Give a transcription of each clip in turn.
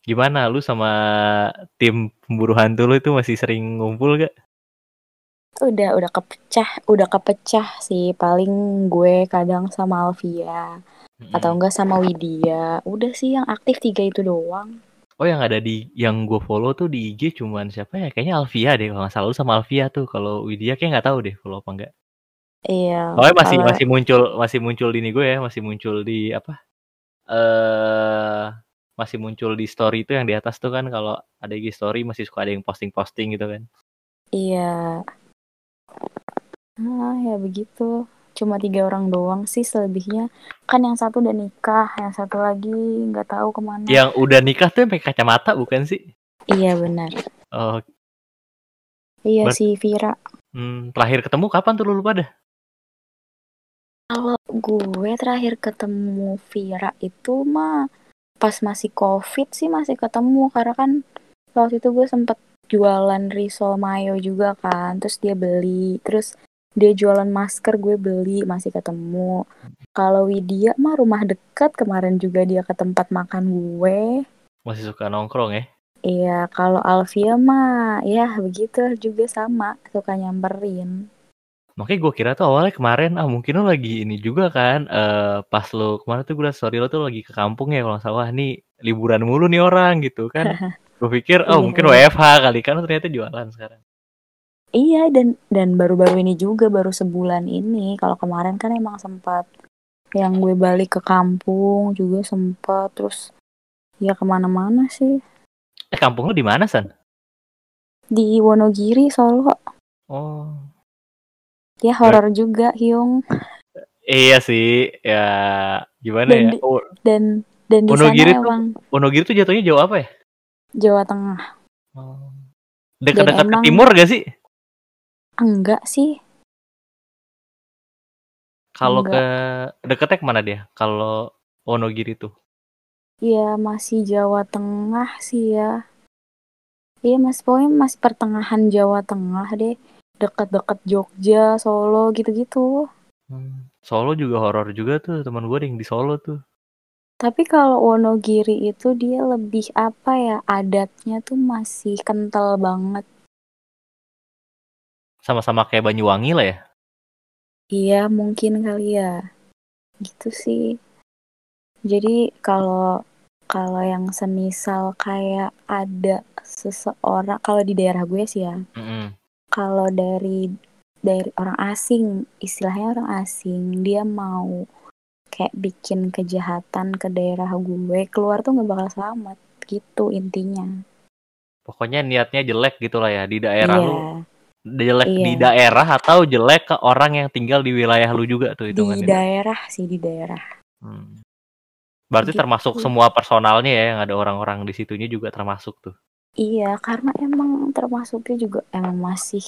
Gimana lu sama tim pemburu hantu lu itu masih sering ngumpul gak? Udah udah kepecah udah kepecah sih, paling gue kadang sama Alvia, atau Mhm. enggak sama Widya, udah sih yang aktif 3 itu doang. Oh yang ada di yang gue follow tuh di IG cuman siapa ya? Kayaknya Alvia deh kalau nggak salah lu sama Alvia tuh. Kalau Widya kayak nggak tahu deh follow apa enggak. Iya, Soalnya masih kalau masih muncul masih muncul di ini gue ya, masih muncul di apa? Eh masih muncul di story itu yang di atas tuh kan kalau ada IG story masih suka ada yang posting-posting gitu kan. Iya. Ah, ya begitu. Cuma tiga orang doang sih selebihnya. Kan yang satu udah nikah, yang satu lagi nggak tahu ke mana. Yang udah nikah tuh yang pakai kacamata bukan sih? Iya benar. Oh, Iya Ber- si Vira. hmm, terakhir ketemu kapan tuh lu pada? Kalau gue terakhir ketemu Vira itu mah pas masih covid sih masih ketemu karena kan waktu itu gue sempet jualan risol mayo juga kan terus dia beli terus dia jualan masker gue beli masih ketemu. Kalau Widya mah rumah dekat kemarin juga dia ke tempat makan gue. Masih suka nongkrong ya? iya kalau Alfia mah ya begitu juga sama suka nyamperin Makanya gue kira tuh awalnya kemarin ah mungkin lo lagi ini juga kan eh pas lo kemarin tuh gue liat story lo tuh lagi ke kampung ya kalau nggak salah nih liburan mulu nih orang gitu kan. gue pikir oh Iya, mungkin iya. WFH kali kan ternyata jualan sekarang. Iya dan dan baru-baru ini juga baru sebulan ini. Kalau kemarin kan emang sempat yang gue balik ke kampung juga sempat terus ya ke mana-mana sih Eh kampung lo di mana san? di Wonogiri Solo Oh ya horor juga Hyung iya sih ya gimana Dan ya? di- Oh, dan dan di Wonogiri sana tuh- emang Wonogiri tuh jatuhnya jauh apa ya? Jawa Tengah Oh. Dekat-dekat ke timur gak sih? enggak sih Kalau ke deketnya ke mana dia? Kalau Wonogiri tuh? ya masih Jawa Tengah sih ya iya mas pokoknya masih pertengahan Jawa Tengah deh dekat-dekat Jogja Solo gitu-gitu Hmm. Solo juga horor juga tuh teman gue ada yang di Solo tuh. Tapi kalau Wonogiri itu dia lebih apa ya adatnya tuh masih kental banget. Sama-sama kayak Banyuwangi lah ya. Iya mungkin kali ya. Gitu sih. Jadi kalau kalau yang semisal kayak ada seseorang kalau di daerah gue sih ya. Mm-mm. Kalau dari dari orang asing, istilahnya orang asing, dia mau kayak bikin kejahatan ke daerah gue, keluar tuh nggak bakal selamat. Gitu intinya. Pokoknya niatnya jelek gitu lah ya di daerah iya. lu. Jelek Iya. di daerah atau jelek ke orang yang tinggal di wilayah lu juga tuh di hitungannya. daerah sih di daerah Hmm. Berarti Gitu. termasuk semua personalnya ya yang ada orang-orang di situnya juga termasuk tuh. Iya karena emang termasuknya juga emang masih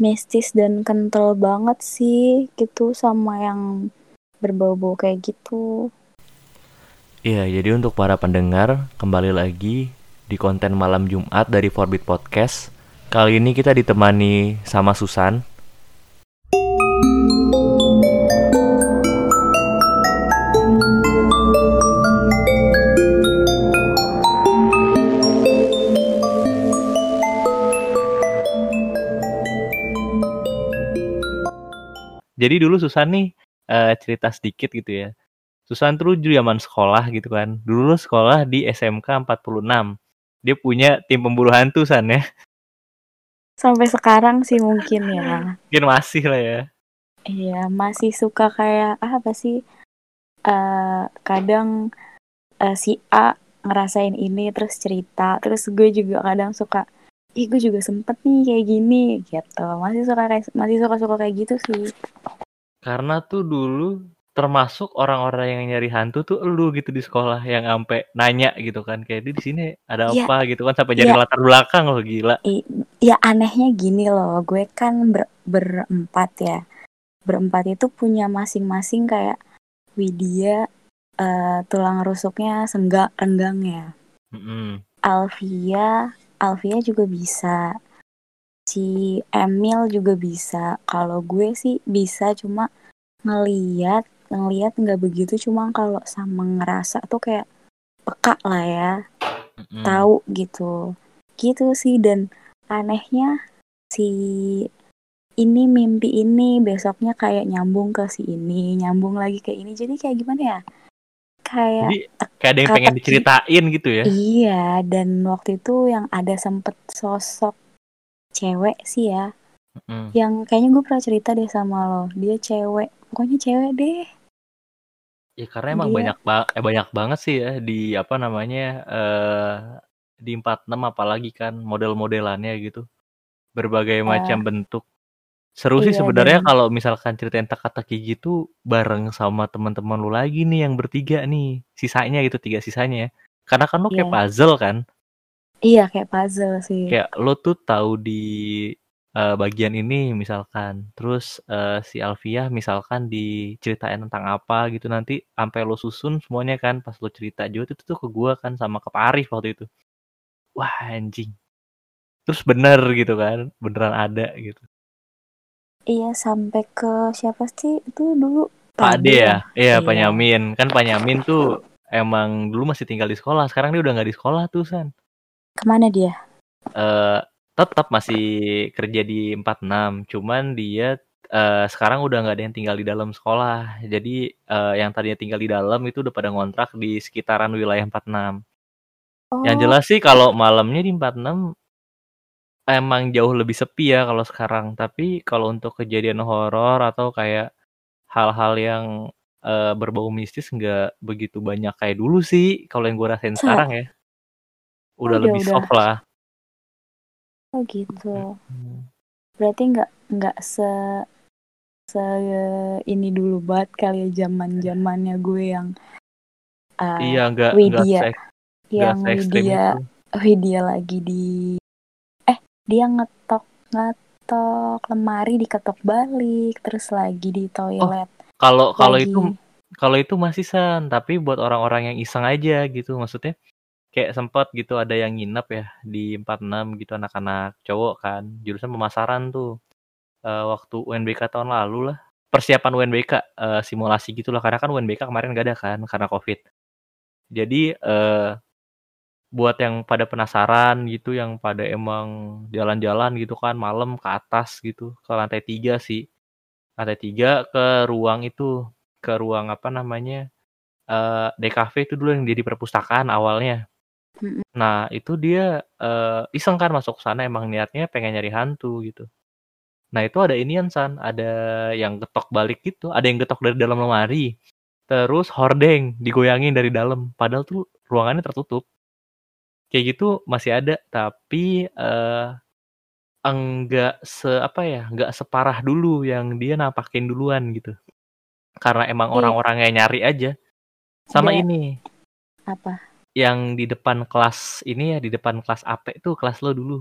mistis dan kental banget sih gitu sama yang berbau-bau kayak gitu Iya, jadi untuk para pendengar, kembali lagi di konten malam Jumat dari Forbit Podcast. Kali ini kita ditemani sama Susan. Jadi dulu Susan nih eh, cerita sedikit gitu ya. Susan tuh zaman sekolah gitu kan. Dulu lu sekolah di SMK 46. Dia punya tim pemburu hantu San ya. sampai sekarang sih mungkin ya Mungkin masih lah ya. iya masih suka kayak ah, apa sih eh kadang eh, si A ngerasain ini terus cerita terus gue juga kadang suka ih gue juga sempet nih kayak gini gitu masih suka kayak masih suka suka kayak gitu sih Karena tuh dulu termasuk orang-orang yang nyari hantu tuh elu gitu di sekolah yang sampai nanya gitu kan kayak di sini ada Iya. apa gitu kan sampai jadi Iya. latar belakang loh gila. I- ya anehnya gini loh, gue kan ber- berempat ya. Berempat itu punya masing-masing kayak Widya eh, tulang rusuknya senggak renggang ya. Mm-mm. Alvia, Alvia juga bisa. Si Emil juga bisa. Kalau gue sih bisa cuma ngeliat, ngeliat nggak begitu. Cuma kalau sama ngerasa tuh kayak peka lah ya. Mm-mm. tahu gitu gitu sih dan anehnya si ini mimpi ini besoknya kayak nyambung ke si ini nyambung lagi ke ini jadi kayak gimana ya kayak Jadi kayak ada yang pengen diceritain gitu ya. iya dan waktu itu yang ada sempet sosok cewek sih ya Mm. yang kayaknya gue pernah cerita deh sama lo dia cewek pokoknya cewek deh Ya karena emang Dia- banyak ba- eh, banyak banget sih ya di apa namanya eh di 46 apalagi kan model-modelannya gitu. Berbagai Ya. macam bentuk. Seru sih Iya, sebenarnya dan- kalau misalkan ceritain teka-teki gitu bareng sama teman-teman lu lagi nih yang bertiga nih. Sisanya gitu tiga sisanya ya. Karena kan lu kayak Iya. puzzle kan. iya kayak puzzle sih Kayak lo tuh tahu di eh, bagian ini misalkan. Terus eh, si Alfiah misalkan diceritain tentang apa gitu nanti sampai lo susun semuanya kan pas lo cerita juga itu tuh ke gua kan sama ke Pak Arif waktu itu. Wah anjing. Terus bener gitu kan, beneran ada gitu. Iya sampai ke siapa sih? Itu dulu Pak Ade ya, iya Pak Iya. Nyamin. Kan Pak Nyamin tuh emang dulu masih tinggal di sekolah, sekarang dia udah nggak di sekolah tuh San. ke mana dia? Eh tetap masih kerja di 46 cuman dia eh, sekarang udah nggak ada yang tinggal di dalam sekolah. Jadi eh, yang tadinya tinggal di dalam itu udah pada ngontrak di sekitaran wilayah 46 oh yang jelas sih kalau malamnya di 46 emang jauh lebih sepi ya kalau sekarang tapi kalau untuk kejadian horor atau kayak hal-hal yang eh, berbau mistis nggak begitu banyak kayak dulu sih kalau yang gue rasain sekarang ya udah Udah, lebih udah. soft lah oh gitu Hmm. berarti nggak nggak se se ini dulu banget kali ya zaman zamannya gue yang uh, iya nggak nggak yang se-ekstrim Widya itu. Widya lagi di dia ngetok ngetok lemari diketok balik terus lagi di toilet Kalau kalau lagi itu kalau itu masih san, tapi buat orang-orang yang iseng aja gitu maksudnya. Kayak sempat gitu ada yang nginep ya di 46 gitu anak-anak cowok kan, jurusan pemasaran tuh. Eh, waktu UNBK tahun lalu lah. Persiapan UNBK eh, simulasi gitu lah karena kan UNBK kemarin gak ada kan karena Covid. Jadi eh buat yang pada penasaran gitu yang pada emang jalan-jalan gitu kan malam ke atas gitu ke lantai tiga sih. Lantai tiga ke ruang itu ke ruang apa namanya eh DKV itu dulu yang jadi perpustakaan awalnya. Nah itu dia eh, iseng kan masuk sana emang niatnya pengen nyari hantu gitu. Nah itu ada inian san. Ada yang getok balik gitu ada yang getok dari dalam lemari. Terus hordeng digoyangin dari dalam. Padahal tuh ruangannya tertutup kayak gitu masih ada tapi eh enggak se apa ya enggak separah dulu yang dia nampakin duluan gitu. Karena emang Iya. orang-orangnya nyari aja. Sama Ada- ini. Apa? Yang di depan kelas ini ya di depan kelas AP tuh kelas lo dulu.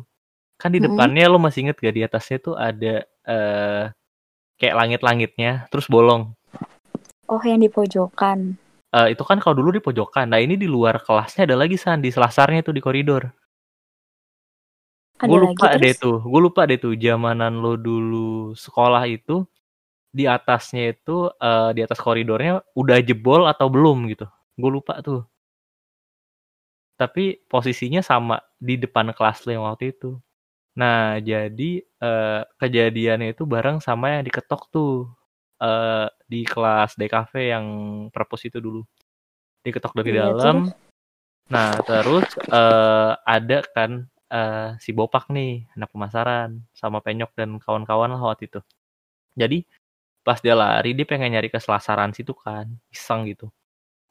Kan di depannya lo masih inget gak? Di atasnya tuh ada eh kayak langit-langitnya terus bolong. Oh yang di pojokan Eh, itu kan kalau dulu di pojokan. Nah ini di luar kelasnya ada lagi san. Di selasarnya tuh di koridor. Gue lagi lupa deh terus? tuh. Gue lupa deh tuh zamanan lo dulu sekolah itu di atasnya itu eh, di atas koridornya udah jebol atau belum gitu. Gue lupa tuh. Tapi posisinya sama di depan kelas lo yang waktu itu. Nah jadi eh, kejadiannya itu bareng sama yang diketok tuh eh, di kelas DKV yang perpus itu dulu. Diketok dari Iya, dalam. Nah terus eh, ada kan eh, si Bopak nih anak pemasaran sama Penyok dan kawan-kawan lah waktu itu. Jadi pas dia lari dia pengen nyari ke selasaran situ kan iseng gitu.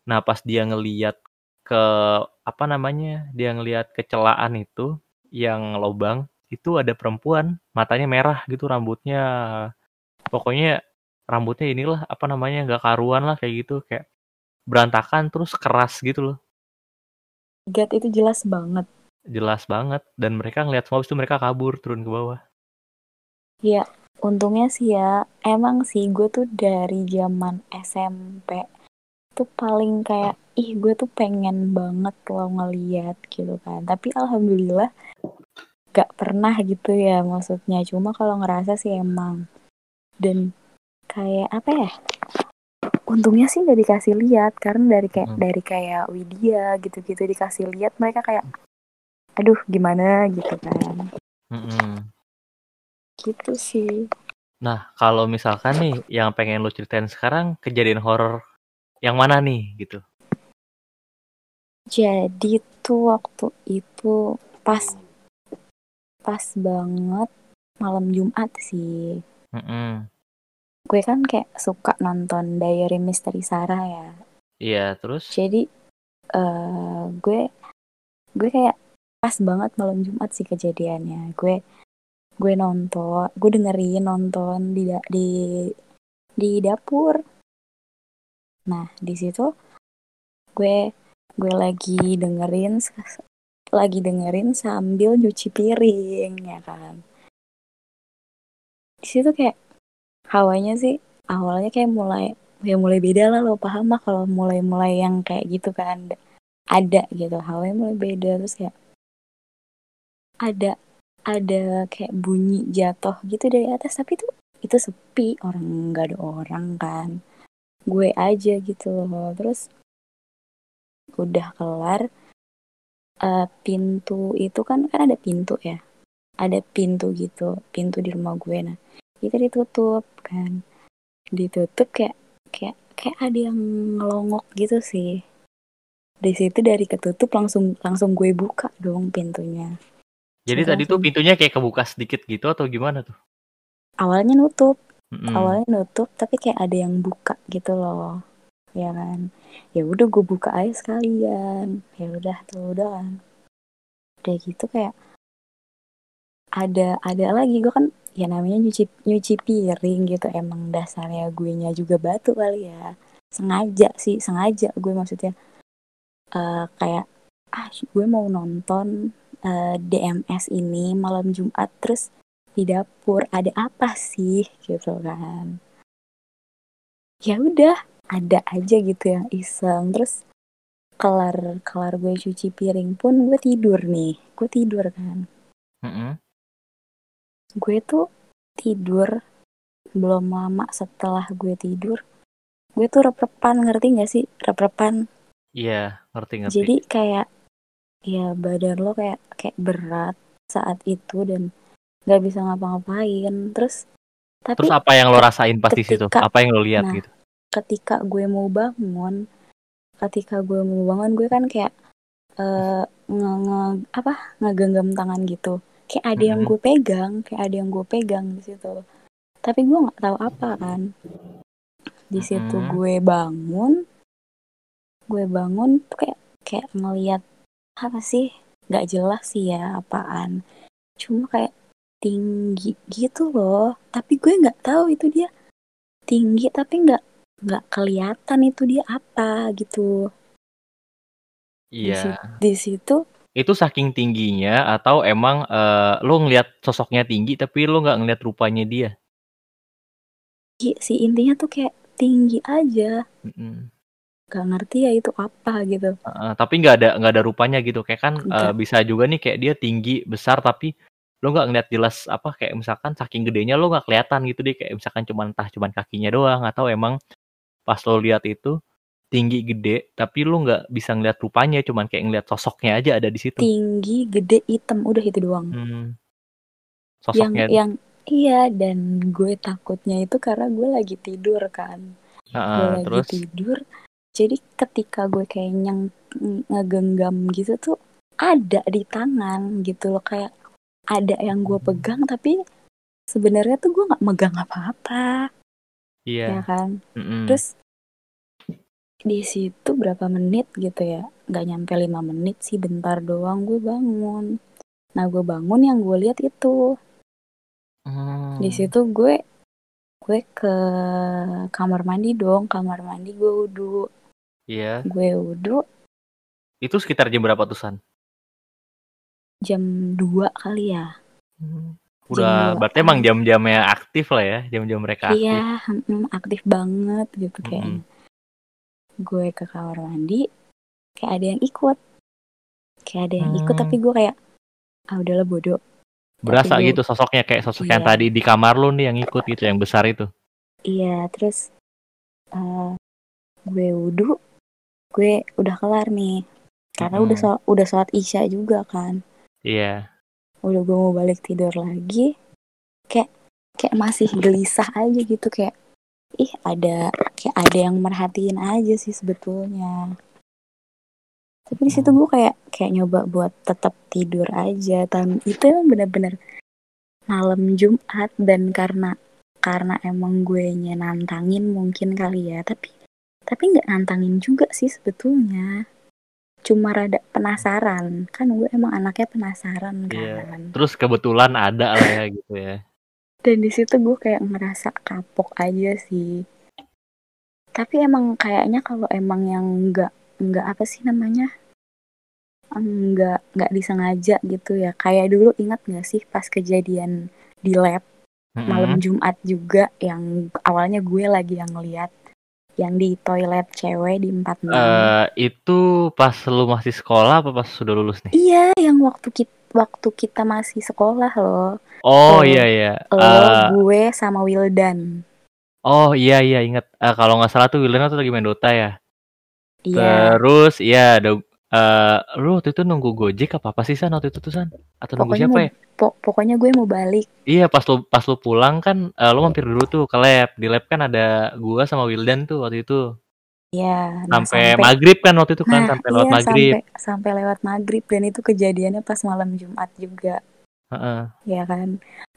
Nah pas dia ngeliat ke apa namanya dia ngeliat kecelaan itu yang lobang itu ada perempuan matanya merah gitu rambutnya. Pokoknya rambutnya inilah apa namanya nggak karuan lah kayak gitu kayak berantakan terus keras gitu loh. God itu jelas banget. Jelas banget dan mereka ngeliat semua itu mereka kabur turun ke bawah. Ya untungnya sih ya emang sih gue tuh dari zaman SMP tuh paling kayak ih gue tuh pengen banget lo ngeliat gitu kan. Tapi alhamdulillah gak pernah gitu ya maksudnya. Cuma kalau ngerasa sih emang dan kayak apa ya untungnya sih nggak dikasih lihat karena dari kayak Mm. dari kayak Widya gitu-gitu dikasih lihat mereka kayak aduh gimana gitu kan Mm-mm. gitu sih Nah, kalau misalkan nih yang pengen lu ceritain sekarang kejadian horor yang mana nih gitu? jadi tuh waktu itu pas pas banget malam Jumat sih Mm-mm. Gue kan kayak suka nonton Diary Misteri Sarah ya. Iya, terus? jadi eh gue gue kayak pas banget malam Jumat sih kejadiannya. Gue gue nonton gue dengerin nonton di di di dapur. Nah di situ gue gue lagi dengerin lagi dengerin sambil nyuci piring ya kan? Di situ kayak hawanya sih awalnya kayak mulai ya mulai beda lah lo paham lah kalau mulai-mulai yang kayak gitu kan. Ada gitu hawanya mulai beda terus kayak ada ada kayak bunyi jatuh gitu dari atas tapi itu itu sepi orang nggak ada orang kan. Gue aja gitu loh terus udah kelar eh, pintu itu kan kan ada pintu ya ada pintu gitu pintu di rumah gue. Nah itu ditutup kan. Ditutup kayak kayak kayak ada yang ngelongok gitu sih. Di situ dari ketutup langsung langsung gue buka dong pintunya. Jadi tadi tuh pintunya kayak kebuka sedikit gitu atau gimana tuh? awalnya nutup. Mm-mm. awalnya nutup tapi kayak ada yang buka gitu loh. Ya kan? Ya udah gue buka aja sekalian. Ya udah tuh udah kan. Udah gitu kayak ada ada lagi. Gue kan ya namanya nyuci nyuci piring gitu. Emang dasarnya gue nya juga batu kali ya. Sengaja sih sengaja gue maksudnya. Eh, kayak ah gue mau nonton eh, DMS ini malam Jumat terus di dapur ada apa sih? Gitu kan. Ya udah ada aja gitu yang iseng. Terus kelar kelar gue cuci piring pun gue tidur nih. Gue tidur kan. Mm-mm. Gue tuh tidur belum lama setelah gue tidur gue tuh rep-repan ngerti gak sih rep-repan Iya, ngerti-ngerti. jadi kayak ya badan lo kayak kayak berat saat itu dan nggak bisa ngapa-ngapain terus tapi Terus apa yang lo rasain pas di situ? ketika- Apa yang lo lihat nah, gitu? ketika gue mau bangun ketika gue mau bangun gue kan kayak eh nge, nge- apa ngegenggam tangan gitu kayak ada yang gue pegang kayak ada yang gue pegang di situ. Tapi gue nggak tahu apa kan. Di situ gue bangun gue bangun tuh kayak kayak ngelihat apa sih? Nggak jelas sih ya apaan. Cuma kayak tinggi gitu loh. Tapi gue nggak tahu itu dia tinggi tapi nggak nggak kelihatan itu dia apa gitu. Iya. si- di situ Itu saking tingginya atau emang eh, lo ngelihat sosoknya tinggi tapi lo nggak ngelihat rupanya dia? si intinya tuh kayak tinggi aja Mm-mm. nggak ngerti ya itu apa gitu Heeh, tapi nggak ada nggak ada rupanya gitu. Kayak kan Nggak. bisa juga nih kayak dia tinggi besar tapi lo nggak ngeliat jelas apa kayak misalkan saking gedenya lo nggak kelihatan gitu deh kayak misalkan cuman entah cuman kakinya doang atau emang pas lo lihat itu tinggi gede tapi lo nggak bisa ngeliat rupanya cuman kayak ngeliat sosoknya aja ada di situ. tinggi gede hitam udah itu doang Hmm. yang Sosoknya. yang iya dan gue takutnya itu karena gue lagi tidur kan gue Heeh, lagi terus tidur jadi ketika gue kayak nyeng ngegenggam gitu tuh ada di tangan gitu loh kayak ada yang gue pegang tapi sebenarnya tuh gue nggak megang apa-apa ya iya. kan Mm-mm. terus di situ berapa menit gitu ya nggak nyampe lima menit sih bentar doang gue bangun nah gue bangun yang gue lihat itu Hmm. di situ gue gue ke kamar mandi dong kamar mandi gue wudhu Iya. gue wudhu Itu sekitar jam berapa tuh San? jam 2 kali ya Hmm. Jam Udah dua. berarti emang jam-jamnya aktif lah ya, jam-jam mereka aktif. iya aktif banget gitu kayaknya gue ke kamar mandi kayak ada yang ikut kayak ada yang ikut Hmm. tapi gue kayak ah udahlah bodoh Berasa Tapi gue- gitu sosoknya kayak sosok yang Iya. tadi di kamar lu nih yang ikut gitu, yang besar itu. Iya, terus eh, gue wudhu, gue udah kelar nih. Karena udah Mm-mm. sholat, udah sholat isya juga kan. Iya. Udah gue mau balik tidur lagi, kayak kayak masih gelisah aja gitu kayak ih ada kayak ada yang merhatiin aja sih sebetulnya. Tapi di situ gue kayak kayak nyoba buat tetap tidur aja. Dan itu emang bener-bener malam Jumat dan karena karena emang gue nantangin mungkin kali ya tapi tapi nggak nantangin juga sih sebetulnya cuma rada penasaran kan gue emang anaknya penasaran Iya. kan Terus kebetulan ada lah ya gitu ya. Dan di situ gue kayak ngerasa kapok aja sih. Tapi emang kayaknya kalau emang yang nggak nggak apa sih namanya? Nggak nggak disengaja gitu ya. Kayak dulu ingat nggak sih pas kejadian di lab malam Mm-mm. Jumat juga yang awalnya gue lagi yang lihat yang di toilet cewek di 46 Eh, itu pas lu masih sekolah apa pas sudah lulus nih? iya yang waktu kita waktu kita masih sekolah loh Oh iya iya. lo Eh, gue sama Wildan oh iya iya ingat. Eh, kalau nggak salah tuh Wildan tuh lagi main Dota ya. iya Terus iya ada eh lu waktu itu nunggu Gojek apa apa sih San waktu itu tuh San? Atau nunggu pokoknya siapa mau ya? po- pokoknya gue mau balik Iya pas lu pas lu pulang kan eh, lu mampir dulu tuh ke lab. Di lab kan ada gua sama Wildan tuh waktu itu. ya nah, Sampai, maghrib kan waktu itu kan nah, sampai lewat iya, maghrib. sampai sampai lewat maghrib dan itu kejadiannya pas malam Jumat juga Heeh. ya kan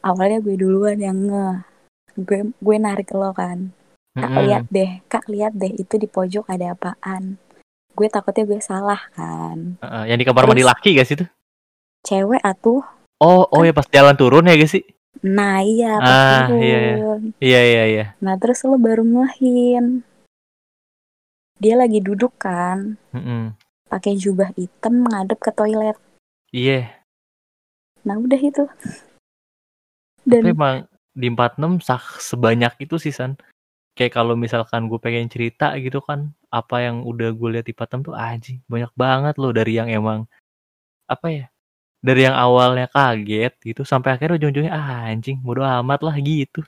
awalnya gue duluan yang nge gue gue narik lo kan kak Mm-mm. lihat deh kak lihat deh itu di pojok ada apaan gue takutnya gue salah kan Heeh, yang di kamar mandi laki guys itu. cewek atuh Oh, oh ya pas jalan turun ya guys sih. nah iya pas Ah, turun. iya, iya. Iya iya iya. nah terus lo baru ngehin dia lagi duduk kan Mm-mm. pakai jubah hitam ngadep ke toilet Iya. nah udah itu Tapi dan emang di 46 sak sebanyak itu sih San. Kayak kalau misalkan gue pengen cerita gitu kan, apa yang udah gue lihat di 46 tuh anjing, banyak banget loh dari yang emang apa ya? Dari yang awalnya kaget gitu sampai akhirnya ujung-ujungnya ah, anjing, bodo amat lah gitu.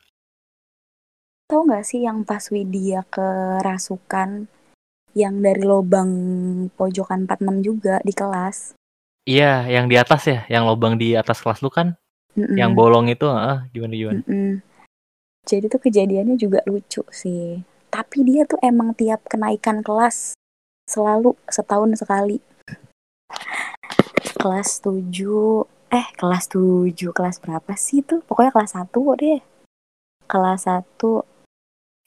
tau nggak sih yang pas Widya kerasukan yang dari lobang pojokan 46 juga di kelas Iya, yang di atas ya, yang lobang di atas kelas lu kan, Mm-mm. yang bolong itu, ah gimana gimana? Mm-mm. Jadi tuh kejadiannya juga lucu sih. Tapi dia tuh emang tiap kenaikan kelas selalu setahun sekali. Kelas 7 eh kelas 7 kelas berapa sih tuh? Pokoknya kelas 1 deh. Kelas 1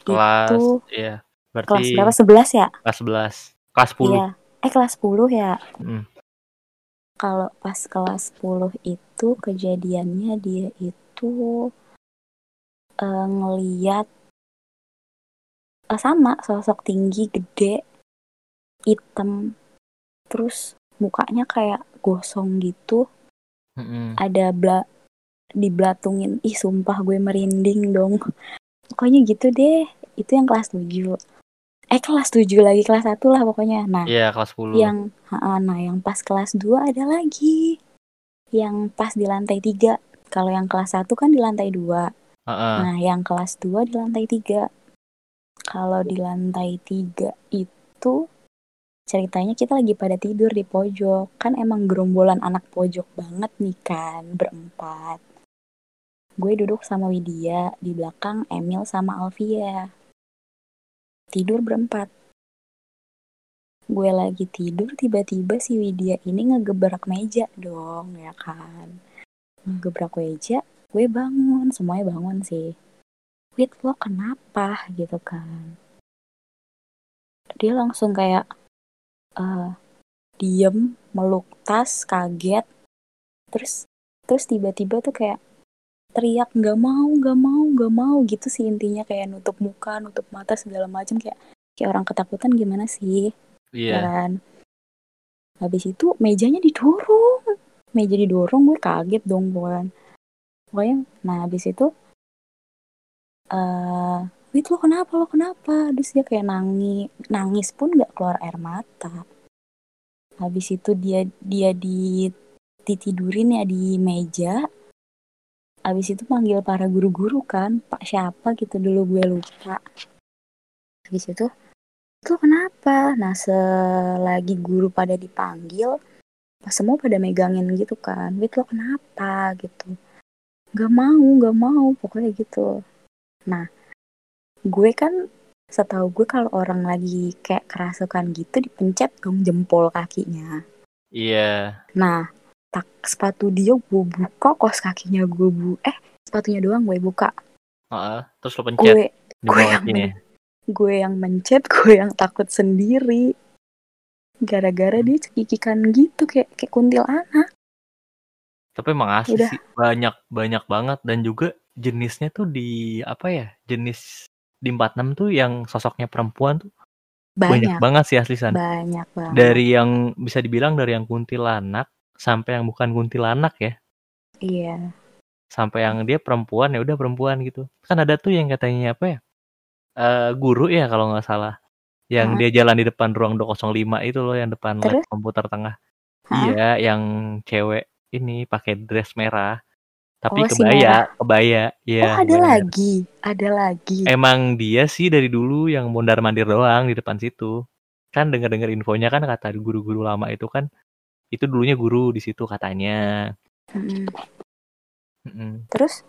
Kelas, itu iya, kelas berarti berapa? 11 ya? kelas 11, kelas 10. Iya. Eh kelas 10 ya. Mm. Kalau pas kelas 10 itu kejadiannya dia itu eh, ngeliat sama sosok tinggi gede hitam. Terus mukanya kayak gosong gitu. Mm-mm. ada bla diblatungin ih sumpah gue merinding dong. Pokoknya gitu deh. Itu yang kelas 7 eh kelas 7 lagi kelas 1 lah pokoknya. Nah Iya, kelas 10. yang nah yang pas kelas 2 ada lagi. Yang pas di lantai 3 kalau yang kelas 1 kan di lantai 2 Heeh. nah yang kelas 2 di lantai 3 kalau di lantai 3 itu ceritanya kita lagi pada tidur di pojok. Kan emang gerombolan anak pojok banget nih kan berempat. Gue duduk sama Widya di belakang Emil sama Alvia. Tidur berempat. Gue lagi tidur tiba-tiba si Widya ini ngegebrak meja dong ya kan? Ngegebrak meja gue bangun semuanya bangun sih Wid lo kenapa? gitu kan. Dia langsung kayak eh diem meluk tas kaget. Terus terus tiba-tiba tuh kayak teriak nggak mau nggak mau nggak mau gitu sih intinya kayak nutup muka nutup mata segala macam kayak kayak orang ketakutan gimana sih? Iya. ya kan? Habis itu mejanya didorong. Meja didorong gue kaget dong bukan pokoknya nah habis itu eh Wit lo kenapa lo kenapa? Terus dia kayak nangis nangis pun nggak keluar air mata. Habis itu dia dia di ditidurin ya di meja. Habis itu manggil para guru-guru kan pak siapa? gitu dulu gue lupa. Habis itu itu kenapa? Nah selagi guru pada dipanggil pas semua pada megangin gitu kan Wit lo kenapa? gitu. Gak mau gak mau pokoknya gitu nah gue kan setahu gue kalau orang lagi kayak kerasukan gitu dipencet dong jempol kakinya Iya. nah tak sepatu dia gue buka kos kakinya gue bu eh sepatunya doang gue buka Heeh. Terus lo pencet gue gue yang men- gue yang mencet gue yang takut sendiri gara-gara dia cekikikan gitu kayak kayak kuntilanak Tapi emang asli Udah. sih banyak banyak banget dan juga jenisnya tuh di apa ya? Jenis di 46 tuh yang sosoknya perempuan tuh banyak, banyak banget sih asli San. banyak banget Dari yang bisa dibilang dari yang kuntilanak sampai yang bukan kuntilanak ya. iya Sampai yang dia perempuan ya udah perempuan gitu. Kan ada tuh yang katanya apa ya? Eh guru ya kalau nggak salah. Yang Hah? dia jalan di depan ruang 205 itu loh yang depan Terus? komputer tengah. Hah? Iya, yang cewek ini pakai dress merah. Tapi Oh, si kebaya, kebaya. Iya. oh ada bener. lagi ada lagi Emang dia sih dari dulu yang mondar mandir doang di depan situ. Kan denger-denger infonya kan kata guru-guru lama itu kan itu dulunya guru di situ katanya. Mm-mm. Mm-mm. terus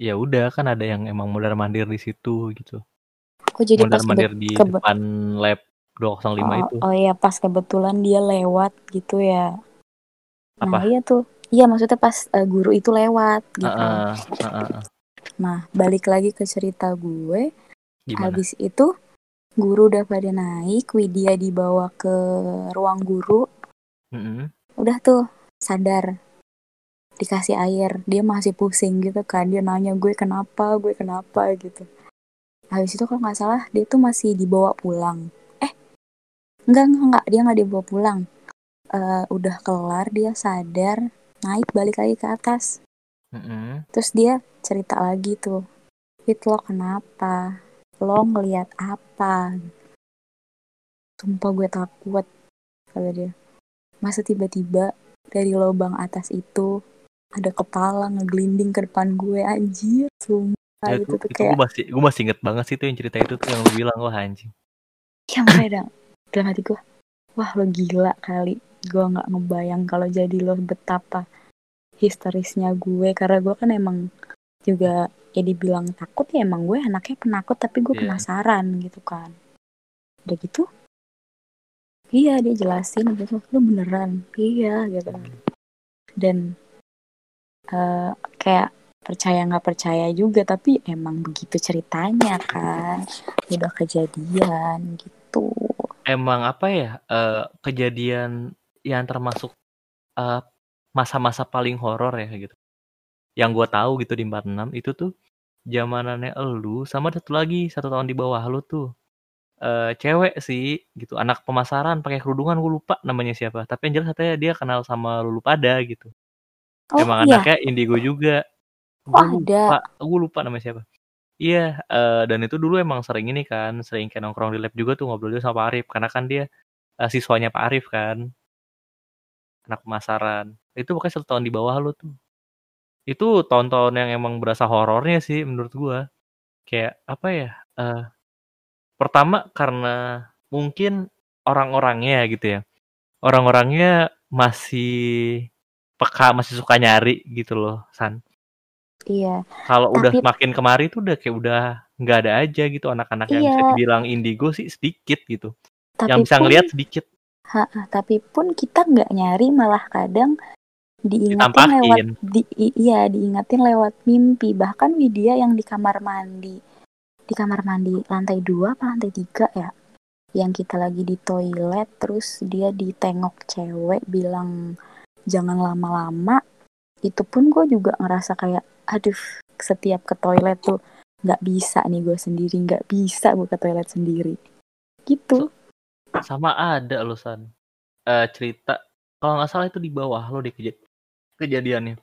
Ya udah kan ada yang emang mondar mandir di situ gitu. kok jadi Mondar mandir di depan lab 205 oh, itu. oh iya pas kebetulan dia lewat gitu ya nah Apa? iya tuh iya maksudnya pas eh, guru itu lewat gitu. Heeh, heeh, heeh. nah balik lagi ke cerita gue. Gimana? habis itu guru udah pada naik Widya dibawa ke ruang guru. Mm-mm. udah tuh sadar. Dikasih air dia masih pusing gitu kan. Dia nanya gue kenapa? Gue kenapa? gitu. Habis itu kalau nggak salah dia tuh masih dibawa pulang. Eh enggak enggak enggak dia nggak dibawa pulang. Eh, udah kelar dia sadar naik balik lagi ke atas. Mm-mm. terus dia cerita lagi tuh Fit lo kenapa? Lo ngeliat apa? Sumpah gue takut kata dia. Masa tiba-tiba dari lubang atas itu ada kepala ngeglinding ke depan gue anjir sumpah Ya, itu itu, tuh itu kayak gue masih gue masih inget banget sih tuh yang cerita itu tuh yang lu bilang wah anjing. ya makanya dong dalam hati gue wah lo gila kali gue nggak ngebayang kalau jadi lo betapa histerisnya gue. Karena gue kan emang juga ya dibilang takut ya emang gue anaknya penakut tapi gue Iya. penasaran gitu kan. Udah gitu? Iya dia jelasin gitu lo beneran? Iya gitu dan eh, kayak percaya nggak percaya juga tapi emang begitu ceritanya kan. Udah kejadian gitu. Emang apa ya eh, kejadian yang termasuk eh, masa-masa paling horor ya gitu. Yang gue tahu gitu di 46 itu tuh zamanannya elu sama satu lagi satu tahun di bawah lu tuh eh cewek sih gitu. Anak pemasaran pakai kerudungan gue lupa namanya siapa. Tapi yang jelas katanya dia kenal sama lulu pada gitu. Oh emang iya? anaknya indigo juga. Gue lupa gue lupa namanya siapa. Iya eh, dan itu dulu emang sering ini kan sering kayak nongkrong di lab juga tuh ngobrol juga sama Pak Arif. Karena kan dia eh, siswanya Pak Arif kan anak pemasaran. Itu pokoknya satu tahun di bawah lu tuh. Itu tahun-tahun yang emang berasa horornya sih menurut gua. Kayak apa ya eh pertama karena mungkin orang-orangnya gitu ya. Orang-orangnya masih peka masih suka nyari gitu loh San. Iya. Kalau udah makin kemari tuh udah kayak udah nggak ada aja gitu anak-anak yang bisa Iya. dibilang indigo sih sedikit gitu. Tapi yang bisa ngelihat sedikit ha, ha, tapi pun kita nggak nyari malah kadang diingatin Ditampakin. lewat di, iya diingatin lewat mimpi. Bahkan Widya yang di kamar mandi di kamar mandi lantai dua apa lantai tiga ya yang kita lagi di toilet terus dia ditengok cewek bilang jangan lama-lama. Itu pun gue juga ngerasa kayak aduh setiap ke toilet tuh nggak bisa nih gue sendiri nggak bisa gue ke toilet sendiri. Gitu sama ada loh San. Eh, cerita kalau nggak salah itu di bawah lo deh keja- kejadiannya.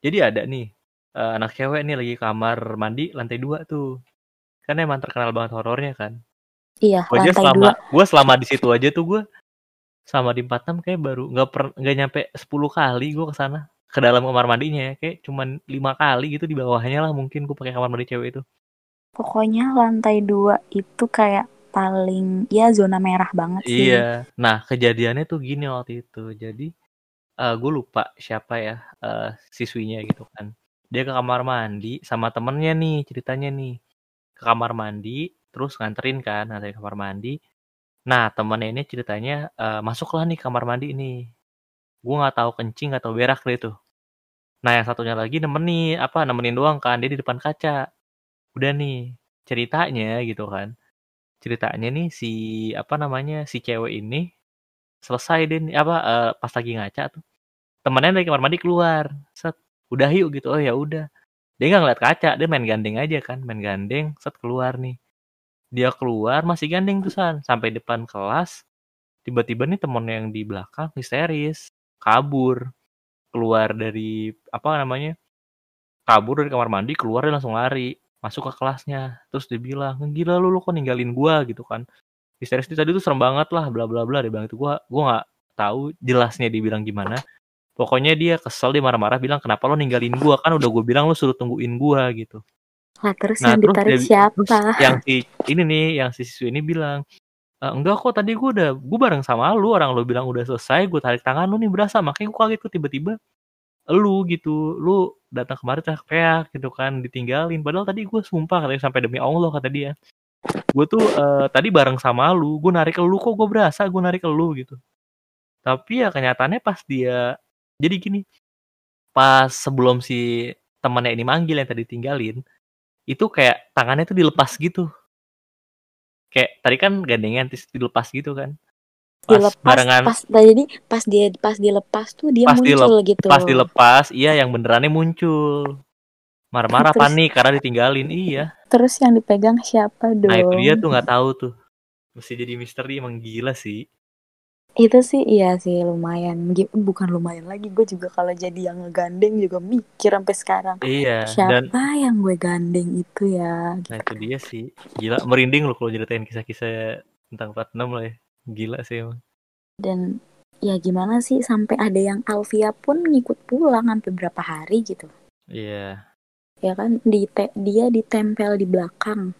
Jadi ada nih eh, anak cewek nih lagi kamar mandi lantai dua tuh. Kan emang terkenal banget horornya kan? Iya gue aja lantai selama dua. gue selama di situ aja tuh gue sama di 46 kayak baru nggak per nggak nyampe 10 kali gue ke sana ke dalam kamar mandinya ya. Kayak cuman lima kali gitu di bawahnya lah mungkin gue pakai kamar mandi cewek itu. Pokoknya lantai dua itu kayak paling ya zona merah banget sih. Iya. Nah, kejadiannya tuh gini waktu itu. Jadi uh, gue lupa siapa ya uh, siswinya gitu kan. Dia ke kamar mandi sama temennya nih ceritanya nih. Ke kamar mandi terus nganterin kan nganterin kamar mandi. Nah temennya ini ceritanya uh, masuklah nih kamar mandi ini. Gue nggak tahu kencing atau berak deh tuh. Nah yang satunya lagi nemenin apa nemenin doang kan. Dia di depan kaca. Udah nih ceritanya gitu kan ceritanya nih si apa namanya si cewek ini selesai deh apa uh, pas lagi ngaca tuh temennya dari kamar mandi keluar set udah yuk gitu oh ya udah. Dia nggak ngeliat kaca dia main gandeng aja kan main gandeng set keluar nih. Dia keluar masih gandeng tuh san sampai depan kelas tiba-tiba nih temen yang di belakang histeris kabur keluar dari apa namanya kabur dari kamar mandi keluar dia langsung lari masuk ke kelasnya. Terus dia bilang gila lu lu kok ninggalin gua? Gitu kan. Histeris itu tadi tuh serem banget lah bla bla bla. Dia bilang itu gua gua nggak tahu jelasnya dia bilang gimana. Pokoknya dia kesel dia marah-marah bilang kenapa lo ninggalin gua? Kan udah gue bilang lo suruh tungguin gua gitu. Nah terus nah, yang terus ditarik dia, siapa? terus yang si ini nih yang si siswi ini bilang e, enggak kok tadi gue udah gue bareng sama lu orang lo bilang udah selesai gue tarik tangan lu nih berasa. Makanya gue kaget tuh tiba-tiba lu gitu lu datang kemarin teriak-teriak gitu kan ditinggalin padahal tadi gue sumpah katanya sampai demi Allah kata dia gue tuh uh, tadi bareng sama lu gue narik lu kok gue berasa gue narik lu gitu tapi ya kenyataannya pas dia jadi gini, pas sebelum si temannya ini manggil yang tadi tinggalin, itu kayak tangannya tuh dilepas gitu. Kayak tadi kan gandengan terus dilepas gitu kan. Pas dilepas, barengan pas nah, jadi pas dia pas dilepas tuh dia pas muncul dilep, gitu. Pas dilepas, iya yang benerannya muncul. Marah-marah panik karena ditinggalin, iya. Terus yang dipegang siapa dong? Nah itu dia tuh nggak tahu tuh. Mesti jadi misteri emang gila sih. Itu sih iya sih lumayan. Bukan lumayan lagi, gue juga kalau jadi yang ngegandeng juga mikir sampai sekarang. Iya. Siapa dan, yang gue gandeng itu ya? Gitu. Nah itu dia sih. Gila merinding loh kalau ceritain kisah-kisah tentang Platinum lah ya. Gila sih emang. Dan ya gimana sih sampai ada yang Alvia pun ngikut pulang sampai berapa hari gitu. Iya. Ya kan di dia ditempel di belakang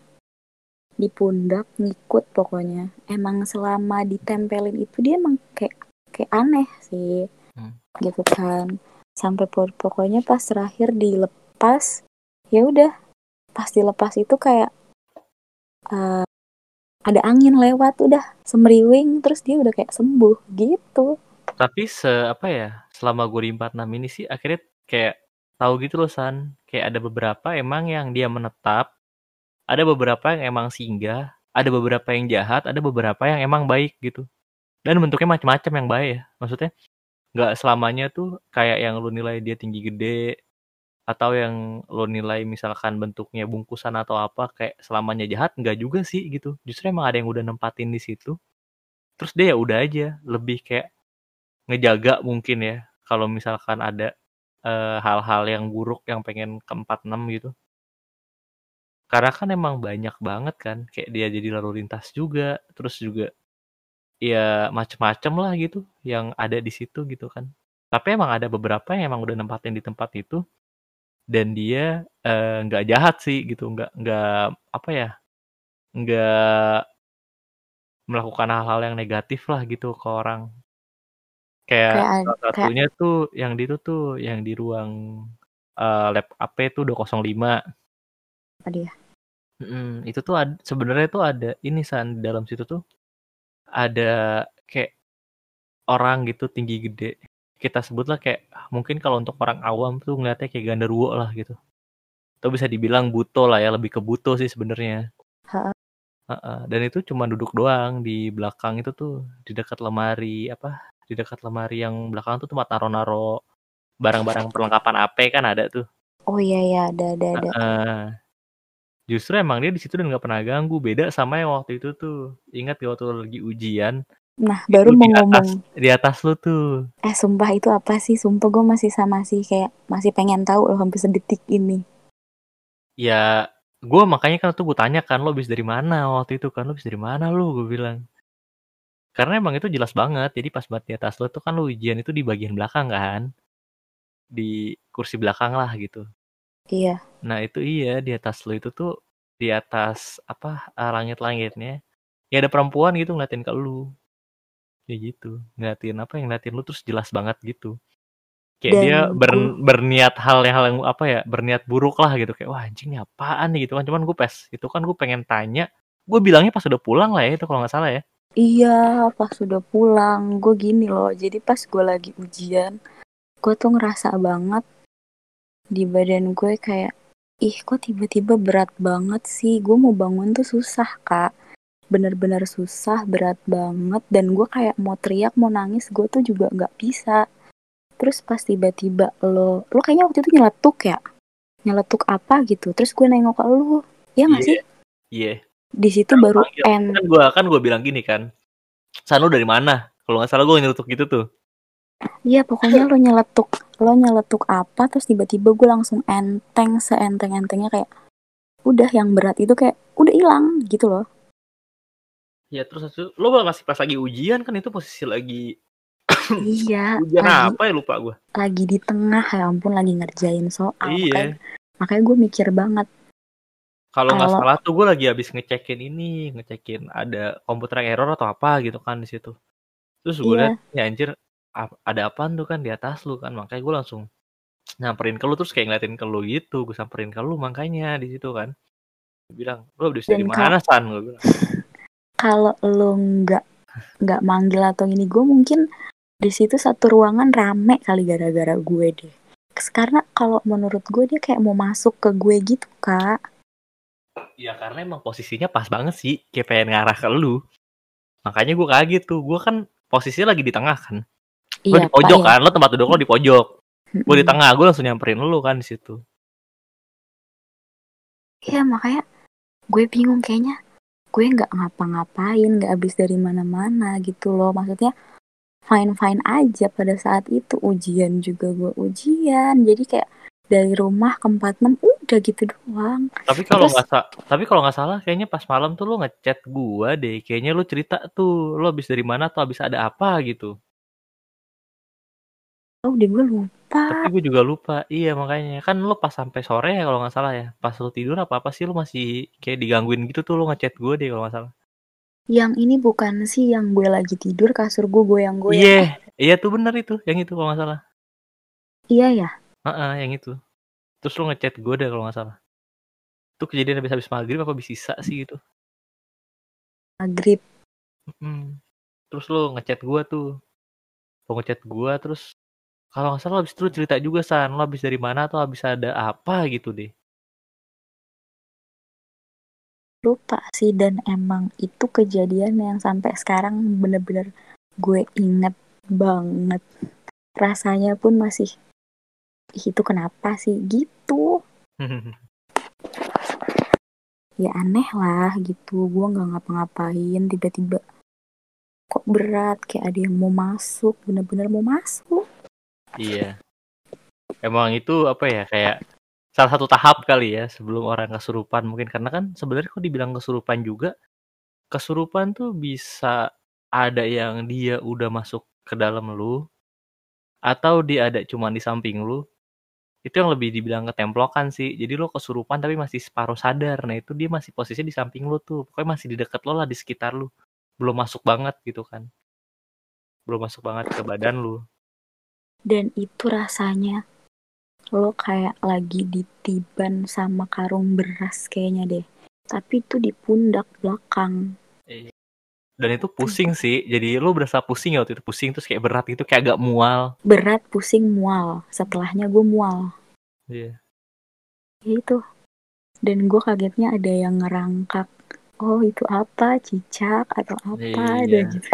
di pundak ngikut pokoknya emang selama ditempelin itu dia emang kayak kayak aneh sih hmm. gitu kan sampai pokoknya pas terakhir dilepas ya udah pas dilepas itu kayak uh, ada angin lewat udah semriwing terus dia udah kayak sembuh gitu tapi se apa ya selama gue di 46 ini sih akhirnya kayak tahu gitu loh San kayak ada beberapa emang yang dia menetap ada beberapa yang emang singgah, ada beberapa yang jahat, ada beberapa yang emang baik gitu. Dan bentuknya macam-macam yang baik ya. Maksudnya nggak selamanya tuh kayak yang lu nilai dia tinggi gede atau yang lo nilai misalkan bentuknya bungkusan atau apa kayak selamanya jahat nggak juga sih gitu. Justru emang ada yang udah nempatin di situ. Terus dia ya udah aja lebih kayak ngejaga mungkin ya kalau misalkan ada eh, hal-hal uh, yang buruk yang pengen ke 46 gitu. Karena kan emang banyak banget kan, kayak dia jadi lalu lintas juga, terus juga ya macem-macem lah gitu yang ada di situ gitu kan. Tapi emang ada beberapa yang emang udah nempatin di tempat itu dan dia eh, nggak uh, jahat sih gitu, nggak nggak apa ya, nggak melakukan hal-hal yang negatif lah gitu ke orang. Kayak, kayak salah satunya kayak... tuh yang di itu tuh yang di ruang uh, lab AP tuh 205 apa dia? Mm, itu tuh ad sebenarnya tuh ada ini San, dalam situ tuh ada kayak orang gitu tinggi gede. Kita sebutlah kayak mungkin kalau untuk orang awam tuh ngeliatnya kayak genderuwo lah gitu. Atau bisa dibilang buto lah ya, lebih ke buto sih sebenarnya. Heeh. dan itu cuma duduk doang di belakang itu tuh, di dekat lemari apa, di dekat lemari yang belakang tuh tempat naro-naro barang-barang perlengkapan AP kan ada tuh. Oh iya ya, ada ada ada. Uh, justru emang dia di situ dan nggak pernah ganggu beda sama yang waktu itu tuh ingat gak waktu lagi ujian nah baru mau di ngomong. atas, di atas lu tuh. Eh sumpah itu apa sih? Sumpah gue masih sama sih kayak masih pengen tahu loh hampir sedetik ini. Ya gue makanya kan tuh gue tanya kan lo bis dari mana waktu itu kan? Lo bis dari mana lo gue bilang. Karena emang itu jelas banget jadi pas buat di atas lo tuh kan lo ujian itu di bagian belakang kan? Di kursi belakang lah gitu. Iya. Nah itu iya di atas lu itu tuh di atas apa langit-langitnya ya ada perempuan gitu ngeliatin ke lu. Ya gitu, ngeliatin apa yang ngeliatin lu terus jelas banget gitu. kayak Dan dia ber, berniat hal yang hal yang apa ya berniat buruk lah gitu kayak wah anjing ini apaan nih gitu kan cuman gue pas itu kan gue pengen tanya gue bilangnya pas udah pulang lah ya itu kalau nggak salah ya Iya, pas udah pulang, gue gini loh. Jadi pas gue lagi ujian, gue tuh ngerasa banget di badan gue kayak, ih kok tiba-tiba berat banget sih. Gue mau bangun tuh susah, Kak. Bener-bener susah, berat banget. Dan gue kayak mau teriak, mau nangis, gue tuh juga nggak bisa. Terus pas tiba-tiba lo, lo kayaknya waktu itu nyeletuk ya? Nyeletuk apa gitu. Terus gue nengok ke lo, ya nggak Iya. sih? iya Di situ Kan baru panggil. end. kan gue kan gue bilang gini kan San dari mana kalau nggak salah gue nyelutuk gitu tuh Iya pokoknya lo nyeletuk lo nyeletuk apa terus tiba-tiba gue langsung enteng seenteng-entengnya kayak udah yang berat itu kayak udah hilang gitu loh ya terus lo masih pas lagi ujian kan itu posisi lagi iya ujian lagi apa ya lupa gue lagi di tengah ya ampun lagi ngerjain soal iya. makanya, makanya gue mikir banget. Kalau nggak salah tuh gue lagi habis ngecekin ini ngecekin ada komputer yang error atau apa gitu kan di situ. Terus gue Iya. liat ya anjir ada apaan tuh kan di atas lu kan? Makanya gue langsung nyamperin ke lu terus kayak ngeliatin ke lu gitu gue samperin ke lu makanya di situ kan. Gua bilang lu habis dari mana san? Gue bilang kalau lo nggak nggak manggil atau ini gue mungkin di situ satu ruangan rame kali gara-gara gue deh. Karena kalau menurut gue dia kayak mau masuk ke gue gitu kak. Ya karena emang posisinya pas banget sih Kayak pengen ngarah ke lu. Makanya gue kaget tuh Gue kan posisinya lagi di tengah kan. Gue iya di pojok Pak, ya. kan Lo tempat duduk lo di pojok. Gue di tengah Gue langsung nyamperin lu kan di situ. Iya makanya gue bingung kayaknya gue nggak ngapa-ngapain nggak habis dari mana-mana gitu loh. Maksudnya fine fine aja pada saat itu. Ujian juga gue ujian. Jadi kayak dari rumah ke 46 udah gitu doang. Tapi kalau nggak tapi kalau nggak salah Kayaknya pas malam tuh lo ngechat gue deh. Kayaknya lu cerita tuh Lo habis dari mana atau habis ada apa gitu. Oh udah gue lupa Tapi gue juga lupa Iya makanya Kan lo pas sampai sore ya kalau nggak salah ya Pas lo tidur apa-apa sih Lo masih kayak digangguin gitu tuh Lo ngechat gue deh kalau nggak salah yang ini bukan sih yang gue lagi tidur kasur gue goyang goyang Iya Iya tuh bener itu Yang itu kalau nggak salah iya ya Heeh, yang itu. Terus lu ngechat gue deh kalau nggak salah. Itu kejadian habis habis maghrib apa habis sisa sih gitu. maghrib Mm. Terus lu ngechat gue tuh. Lu ngechat gue terus kalau nggak salah habis itu lu cerita juga san. Lu habis dari mana atau habis ada apa gitu deh. lupa sih dan emang itu kejadian yang sampai sekarang bener-bener gue inget banget rasanya pun masih "Ih, itu kenapa sih gitu ya aneh lah gitu gue nggak ngapa-ngapain tiba-tiba kok berat kayak ada yang mau masuk bener-bener mau masuk iya. Emang itu apa ya kayak salah satu tahap kali ya sebelum orang kesurupan. Mungkin karena kan sebenarnya kok dibilang kesurupan juga kesurupan tuh bisa ada yang dia udah masuk ke dalam lu atau dia ada cuman di samping lu. Itu yang lebih dibilang ketemplokan sih. Jadi lo kesurupan tapi masih separuh sadar. Nah itu dia masih posisinya di samping lu tuh. Pokoknya masih di dekat lo lah di sekitar lu. Belum masuk banget gitu kan. Belum masuk banget ke badan lu dan itu rasanya lo kayak lagi ditiban sama karung beras kayaknya deh. Tapi itu di pundak belakang. Dan itu pusing sih. Jadi lo berasa pusing ya waktu itu. Pusing terus kayak berat gitu kayak agak mual. Berat pusing mual. Setelahnya gue mual. Iya. Ya itu. Dan gue kagetnya ada yang ngerangkak oh itu apa? Cicak atau apa? Iya. dan gitu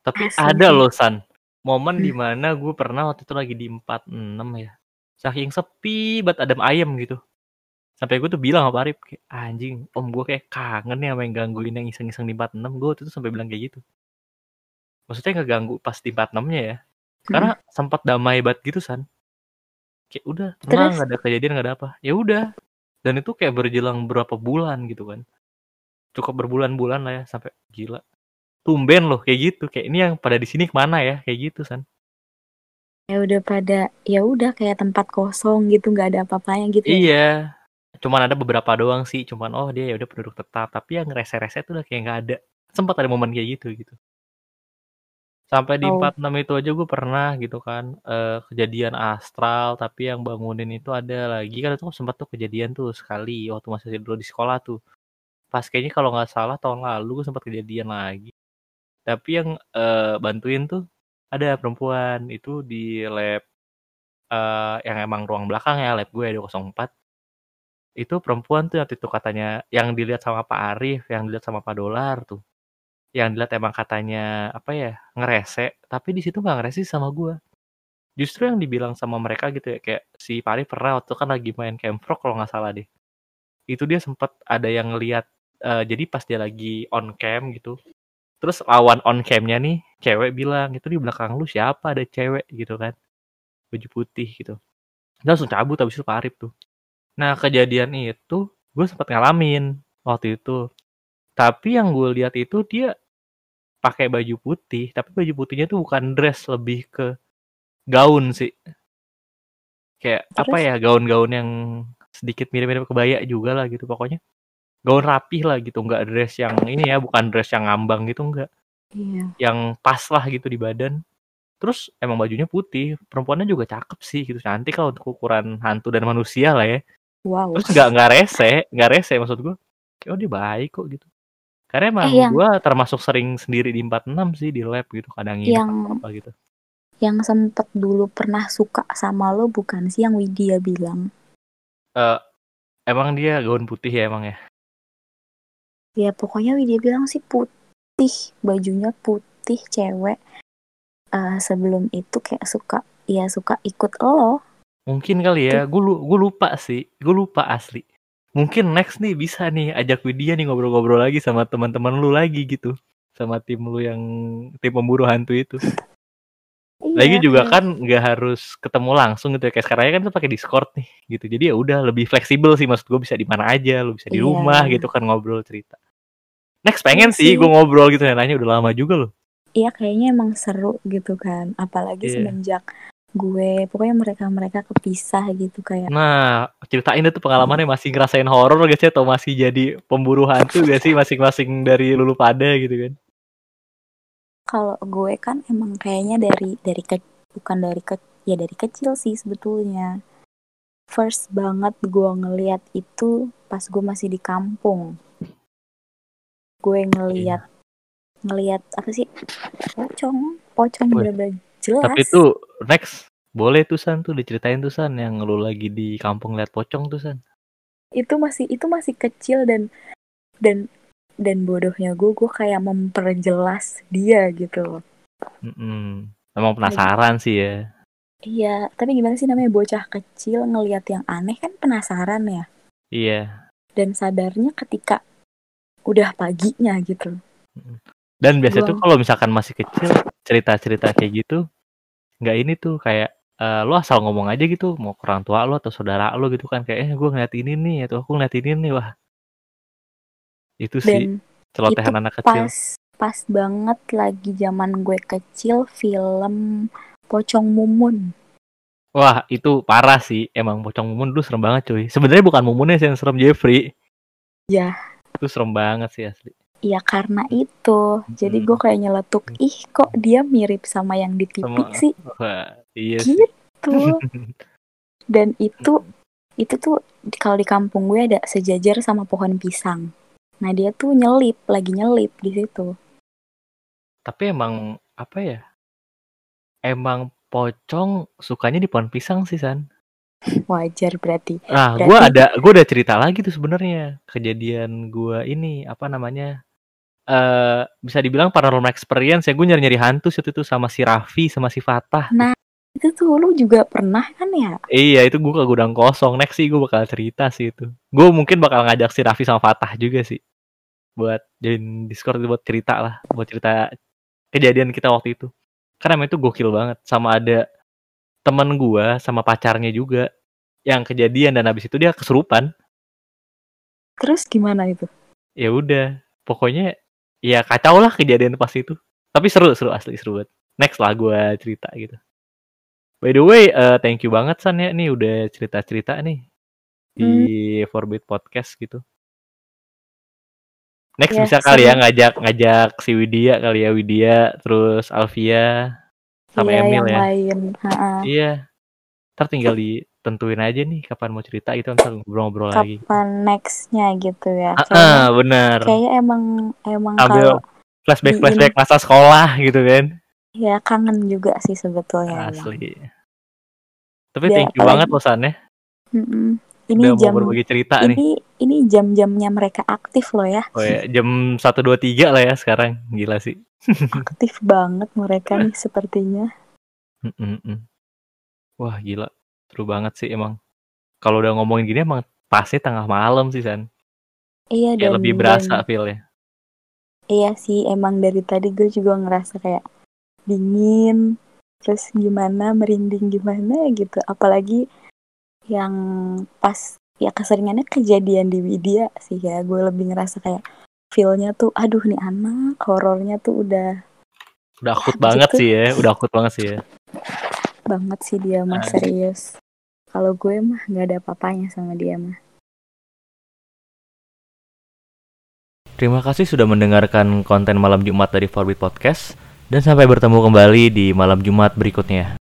tapi Asli. ada loh san momen Hmm. di mana gue pernah waktu itu lagi di 46 ya. Saking sepi banget adem ayem gitu. Sampai gue tuh bilang sama Arif kayak anjing om gue kayak kangen ya sama yang gangguin yang iseng-iseng di 46 gue waktu itu sampai bilang kayak gitu. Maksudnya nggak ganggu pas di 46 nya ya. Karena sempat damai banget gitu san. Kayak udah tenang nggak ada kejadian nggak ada apa. Ya udah. Dan itu kayak berjelang berapa bulan gitu kan. Cukup berbulan-bulan lah ya sampai gila tumben loh kayak gitu. Kayak ini yang pada di sini ke mana ya? Kayak gitu san. Ya udah pada ya udah kayak tempat kosong gitu nggak ada apa-apanya gitu ya. iya. Cuman ada beberapa doang sih cuman oh dia ya udah penduduk tetap. Tapi yang rese-rese tuh udah kayak nggak ada. Sempat ada momen kayak gitu gitu. Sampai di Oh. 46 itu aja gue pernah gitu kan, eee, kejadian astral, tapi yang bangunin itu ada lagi. Kan itu sempat tuh kejadian tuh sekali waktu masih dulu di sekolah tuh. Pas kayaknya kalau nggak salah tahun lalu gue sempat kejadian lagi. Tapi yang, eee, bantuin tuh ada perempuan, itu di lab, eee, yang emang ruang belakang ya, lab gue 204. Itu perempuan tuh waktu itu katanya yang dilihat sama Pak Arif, yang dilihat sama Pak Dolar tuh. Yang dilihat emang katanya, apa ya, ngerese, tapi di situ nggak ngerese sama gua. Justru yang dibilang sama mereka gitu ya, kayak si Pak Arif pernah waktu kan lagi main Camp Frog kalau nggak salah deh. Itu dia sempet ada yang ngelihat, eee, jadi pas dia lagi on cam gitu, terus lawan on cam-nya nih, cewek bilang, "Itu di belakang lu siapa? Ada cewek," gitu kan, baju putih gitu. Dia langsung cabut habis itu Pak Arif tuh. Nah kejadian itu gue sempet ngalamin waktu itu. Tapi yang gue lihat itu dia pakai baju putih, tapi baju putihnya tuh bukan dress, lebih ke gaun sih. Kayak apa Terus? ya, gaun-gaun yang sedikit mirip-mirip kebaya juga lah gitu pokoknya. Gaun rapih lah gitu, nggak dress yang ini ya, bukan dress yang ngambang gitu enggak. Iya. Yang pas lah gitu di badan. Terus emang bajunya putih, perempuannya juga cakep sih gitu, cantik lah untuk ukuran hantu dan manusia lah ya. Wow. Terus nggak nggak rese, nggak rese maksud gue. Oh dia baik kok gitu. Karena emang Eh, yang- gue termasuk sering sendiri di 46 sih di lab gitu, kadang Yang- apa gitu. Yang sempet dulu pernah suka sama lo bukan sih yang Widya bilang? Eh, emang dia gaun putih ya emang ya? Ya pokoknya Widya bilang sih putih, bajunya putih cewek. Eh, sebelum itu kayak suka, ya suka ikut lo. Mungkin kali ya, gue gue lupa sih, gue lupa asli. Mungkin next nih bisa nih ajak Widya nih ngobrol-ngobrol lagi sama teman-teman lu lagi gitu, sama tim lu yang tim pemburu hantu itu. Lagi Iya, juga kayak- kan nggak harus ketemu langsung gitu ya, kayak sekarang kan tuh pakai Discord nih gitu. Jadi ya udah lebih fleksibel sih maksud gue bisa di mana aja, lu bisa di Iya. rumah gitu kan ngobrol cerita. Next pengen Iya sih sih. gue ngobrol gitu nanya udah lama juga loh. Iya kayaknya emang seru gitu kan. Apalagi Iya. semenjak gue, pokoknya mereka-mereka kepisah gitu kayak. Nah, ceritain deh tuh pengalamannya masih ngerasain horor gak sih atau masih jadi pemburu hantu gak sih masing-masing dari lulu pada gitu kan? Kalau gue kan emang kayaknya dari dari ke, bukan dari ke, ya dari kecil sih sebetulnya. First banget gue ngeliat itu pas gue masih di kampung. Gue ngeliat ngeliat apa sih? Pocong, pocong bener-bener jelas. Tapi itu next boleh tuh San tuh diceritain tuh San yang lu lagi di kampung lihat pocong tuh San. itu masih itu masih kecil dan dan dan bodohnya gue gue kayak memperjelas dia gitu loh. Mm-mm. Emang penasaran sih ya. Iya, tapi gimana sih namanya bocah kecil ngelihat yang aneh kan penasaran ya. Iya. Dan sadarnya ketika udah paginya gitu. Dan biasa tuh kalau misalkan masih kecil cerita-cerita kayak gitu nggak ini tuh kayak eh, lu asal ngomong aja gitu mau ke orang tua lu atau saudara lu gitu kan kayak eh gue ngeliat ini nih atau aku ngeliat ini nih wah itu sih celotehan anak kecil pas pas banget lagi zaman gue kecil film Pocong Mumun. wah itu parah sih emang pocong mumun dulu serem banget cuy sebenarnya bukan mumunnya sih yang serem Jeffrey Ya. Itu serem banget sih asli Ya karena itu. Jadi gue kayak nyeletuk, ih kok dia mirip sama yang di TV Sama- sih wah iya sih gitu. Dan itu itu tuh kalau di kampung gue ada sejajar sama pohon pisang. Nah dia tuh nyelip, lagi nyelip di situ. tapi emang apa ya emang pocong sukanya di pohon pisang sih san Wajar berarti. Nah, Berarti- gue ada, gue udah cerita lagi tuh sebenarnya kejadian gue ini apa namanya? eh bisa dibilang paranormal experience ya gue nyari nyari hantu situ tuh sama si Raffi sama si Fatah. Itu tuh lu juga pernah kan ya? Iya itu gue ke gudang kosong. Next sih gue bakal cerita sih itu. Gue mungkin bakal ngajak si Raffi sama Fatah juga sih buat join Discord buat cerita lah, buat cerita kejadian kita waktu itu. Karena itu gokil banget. Sama ada temen gue sama pacarnya juga yang kejadian dan habis itu dia kesurupan. Terus gimana itu? ya udah pokoknya ya kacau lah kejadian pas itu. Tapi seru seru asli seru banget. Next lah gue cerita gitu. By the way eh, thank you banget san ya. Nih udah cerita cerita nih di Forbid podcast gitu. Next Ya, bisa kali ya ngajak ngajak si Widya kali ya Widya, terus Alvia sama Iya, Emil yang ya. lain. Iya. Ntar tinggal ditentuin aja nih kapan mau cerita itu ntar ngobrol-ngobrol lagi. Kapan nextnya gitu ya. Ah, ah, benar. kayaknya emang emang Sambil kalau flashback diin- flashback masa sekolah gitu kan. ya kangen juga sih sebetulnya. emang. Asli. Tapi Ya, thank you apalagi- banget loh San ya. Mm-mm. Ini Udah jam mau berbagi cerita nih. Ini jam-jamnya mereka aktif loh ya. Oh ya, jam 1 2 3 lah ya sekarang. Gila sih. Aktif banget mereka nih sepertinya. Mm, mm, mm. Wah, gila. Seru banget sih emang. Kalau udah ngomongin gini emang pasti tengah malam sih San. Iya Kayak dan lebih dan- berasa feel-nya. Iya sih, emang dari tadi gue juga ngerasa kayak dingin, terus gimana, merinding gimana gitu. Apalagi yang pas ya keseringannya kejadian di Widya sih ya. Gue lebih ngerasa kayak feel-nya tuh, aduh nih anak, horornya tuh udah Udah akut gitu. banget sih ya, udah akut banget sih ya. banget sih dia mah serius. Kalau gue mah nggak ada apa-apanya sama dia mah. Terima kasih sudah mendengarkan konten malam Jumat dari Forbit Podcast dan sampai bertemu kembali di malam Jumat berikutnya.